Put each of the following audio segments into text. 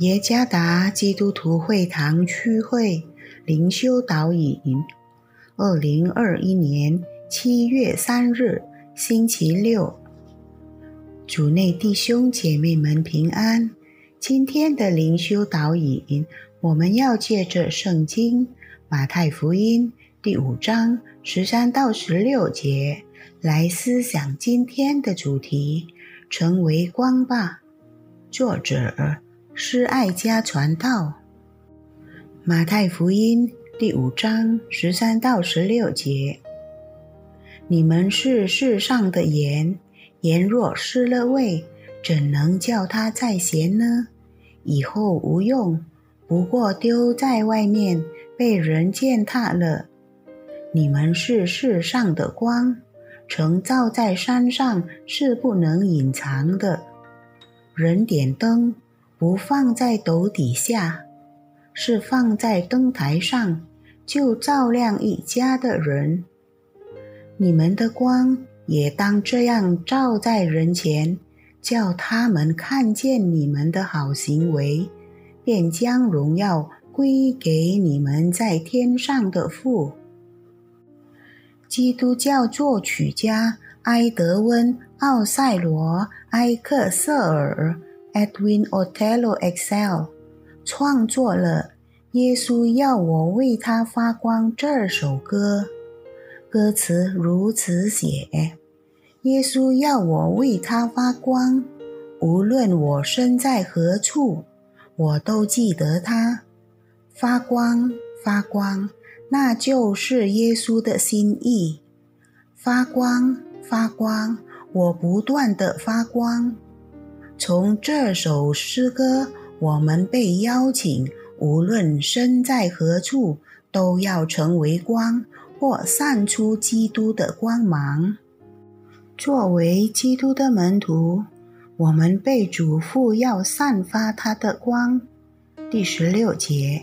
耶加达基督徒会堂区会灵修导引，二零二一年七月三日，星期六，主内弟兄姐妹们平安。今天的灵修导引，我们要借着圣经马太福音第五章十三到十六节来思想今天的主题：成为光吧。作者。是爱家传道，马太福音第五章十三到十六节：你们是世上的盐，盐若失了味，怎能叫它再咸呢？以后无用，不过丢在外面，被人践踏了。你们是世上的光，城照在山上是不能隐藏的。人点灯。不放在斗底下，是放在灯台上，就照亮一家的人。你们的光也当这样照在人前，叫他们看见你们的好行为，便将荣耀归给你们在天上的父。基督教作曲家埃德温·奥塞罗·埃克瑟尔。Edwin Otello Excel 创作了《耶稣要我为他发光》这首歌，歌词如此写：耶稣要我为他发光，无论我身在何处，我都记得他发光发光，那就是耶稣的心意。发光发光，我不断的发光。从这首诗歌，我们被邀请，无论身在何处，都要成为光，或散出基督的光芒。作为基督的门徒，我们被嘱咐要散发他的光。第十六节，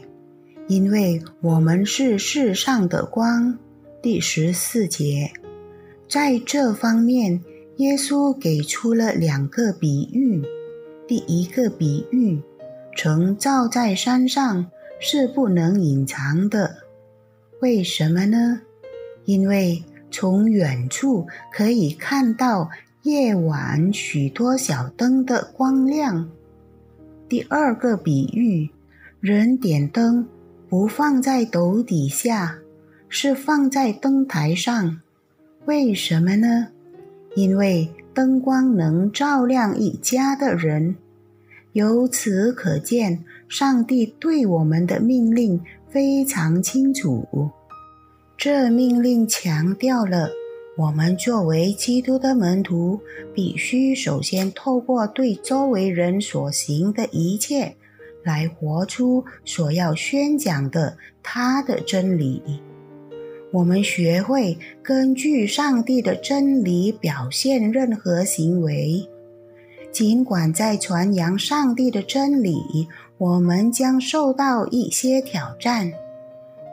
因为我们是世上的光。第十四节，在这方面。耶稣给出了两个比喻。第一个比喻，城造在山上是不能隐藏的。为什么呢？因为从远处可以看到夜晚许多小灯的光亮。第二个比喻，人点灯不放在斗底下，是放在灯台上。为什么呢？因为灯光能照亮一家的人，由此可见，上帝对我们的命令非常清楚。这命令强调了，我们作为基督的门徒，必须首先透过对周围人所行的一切，来活出所要宣讲的他的真理。我们学会根据上帝的真理表现任何行为，尽管在传扬上帝的真理，我们将受到一些挑战。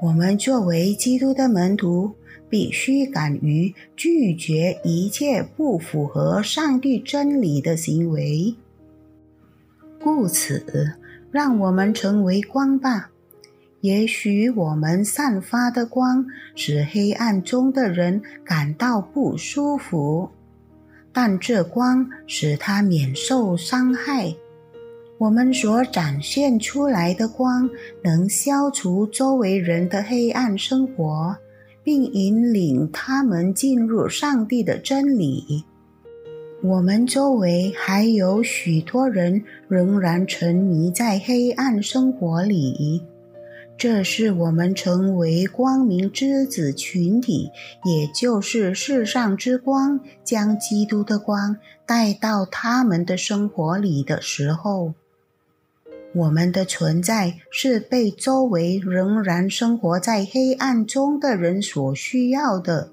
我们作为基督的门徒，必须敢于拒绝一切不符合上帝真理的行为。故此，让我们成为光吧。也许我们散发的光使黑暗中的人感到不舒服，但这光使他免受伤害。我们所展现出来的光能消除周围人的黑暗生活，并引领他们进入上帝的真理。我们周围还有许多人仍然沉迷在黑暗生活里。这是我们成为光明之子群体，也就是世上之光，将基督的光带到他们的生活里的时候。我们的存在是被周围仍然生活在黑暗中的人所需要的。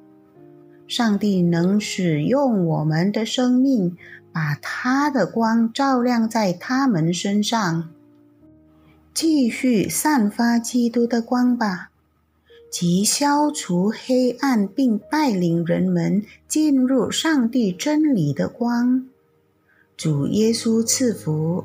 上帝能使用我们的生命，把他的光照亮在他们身上。继续散发基督的光吧，即消除黑暗，并带领人们进入上帝真理的光。主耶稣赐福。